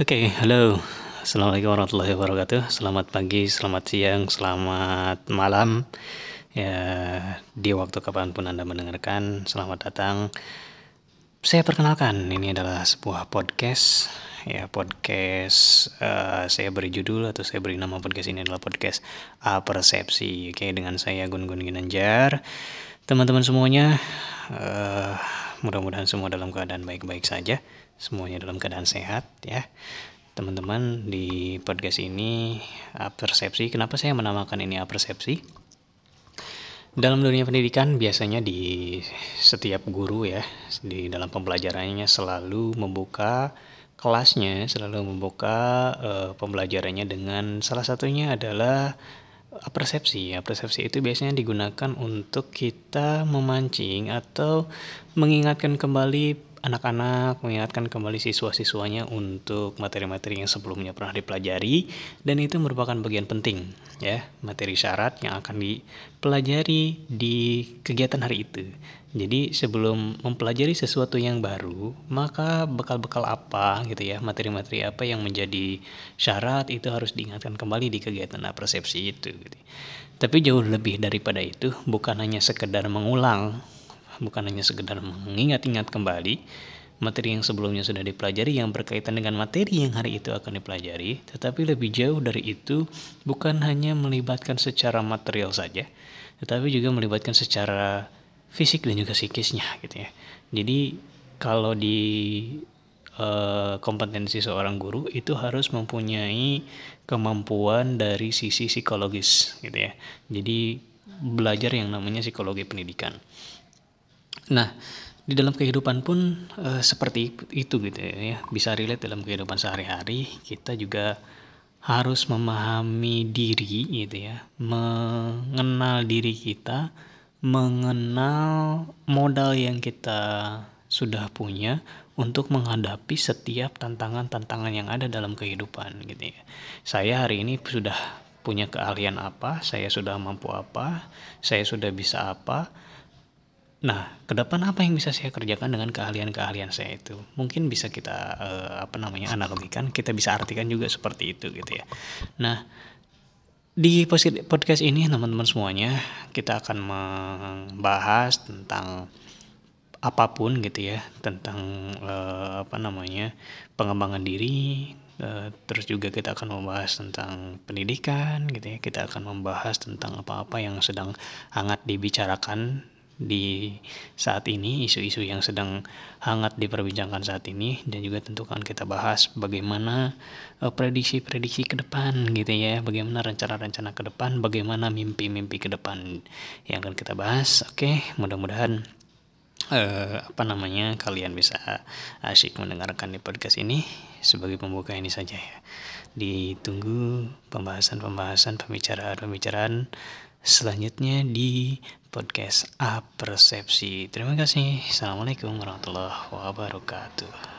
Oke, halo. Assalamualaikum warahmatullahi wabarakatuh. Selamat pagi, selamat siang, selamat malam. Ya, di waktu kapan pun Anda mendengarkan, selamat datang. Saya perkenalkan, ini adalah sebuah podcast. Ya, podcast uh, saya beri judul atau saya beri nama podcast ini adalah podcast A Persepsi. Oke, dengan saya Gun Gun Ginanjar. Teman-teman semuanya, uh, mudah-mudahan semua dalam keadaan baik-baik saja. Semuanya dalam keadaan sehat ya. Teman-teman di podcast ini persepsi kenapa saya menamakan ini persepsi dalam dunia pendidikan biasanya di setiap guru ya di dalam pembelajarannya selalu membuka kelasnya selalu membuka uh, pembelajarannya dengan salah satunya adalah persepsi ya. Persepsi itu biasanya digunakan untuk kita memancing atau mengingatkan kembali anak-anak mengingatkan kembali siswa-siswanya untuk materi-materi yang sebelumnya pernah dipelajari dan itu merupakan bagian penting ya materi syarat yang akan dipelajari di kegiatan hari itu jadi sebelum mempelajari sesuatu yang baru maka bekal-bekal apa gitu ya materi-materi apa yang menjadi syarat itu harus diingatkan kembali di kegiatan persepsi itu gitu. tapi jauh lebih daripada itu bukan hanya sekedar mengulang bukan hanya sekedar mengingat-ingat kembali materi yang sebelumnya sudah dipelajari yang berkaitan dengan materi yang hari itu akan dipelajari, tetapi lebih jauh dari itu bukan hanya melibatkan secara material saja, tetapi juga melibatkan secara fisik dan juga psikisnya gitu ya. Jadi kalau di uh, kompetensi seorang guru itu harus mempunyai kemampuan dari sisi psikologis gitu ya. Jadi belajar yang namanya psikologi pendidikan. Nah, di dalam kehidupan pun uh, seperti itu gitu ya. Bisa relate dalam kehidupan sehari-hari. Kita juga harus memahami diri gitu ya. Mengenal diri kita, mengenal modal yang kita sudah punya untuk menghadapi setiap tantangan-tantangan yang ada dalam kehidupan gitu ya. Saya hari ini sudah punya keahlian apa, saya sudah mampu apa, saya sudah bisa apa, Nah, ke depan apa yang bisa saya kerjakan dengan keahlian-keahlian saya itu? Mungkin bisa kita uh, apa namanya analogikan, kita bisa artikan juga seperti itu gitu ya. Nah, di podcast ini teman-teman semuanya kita akan membahas tentang apa pun gitu ya, tentang uh, apa namanya pengembangan diri, uh, terus juga kita akan membahas tentang pendidikan gitu ya, kita akan membahas tentang apa-apa yang sedang hangat dibicarakan di saat ini, isu-isu yang sedang hangat diperbincangkan saat ini dan juga tentu akan kita bahas bagaimana uh, prediksi-prediksi ke depan gitu ya, bagaimana rencana-rencana ke depan, bagaimana mimpi-mimpi ke depan yang akan kita bahas. Oke, mudah-mudahan uh, apa namanya kalian bisa asyik mendengarkan di podcast ini sebagai pembuka ini saja ya. Ditunggu pembahasan-pembahasan pembicaraan-pembicaraan selanjutnya di podcast A Persepsi. Terima kasih. Assalamualaikum warahmatullahi wabarakatuh.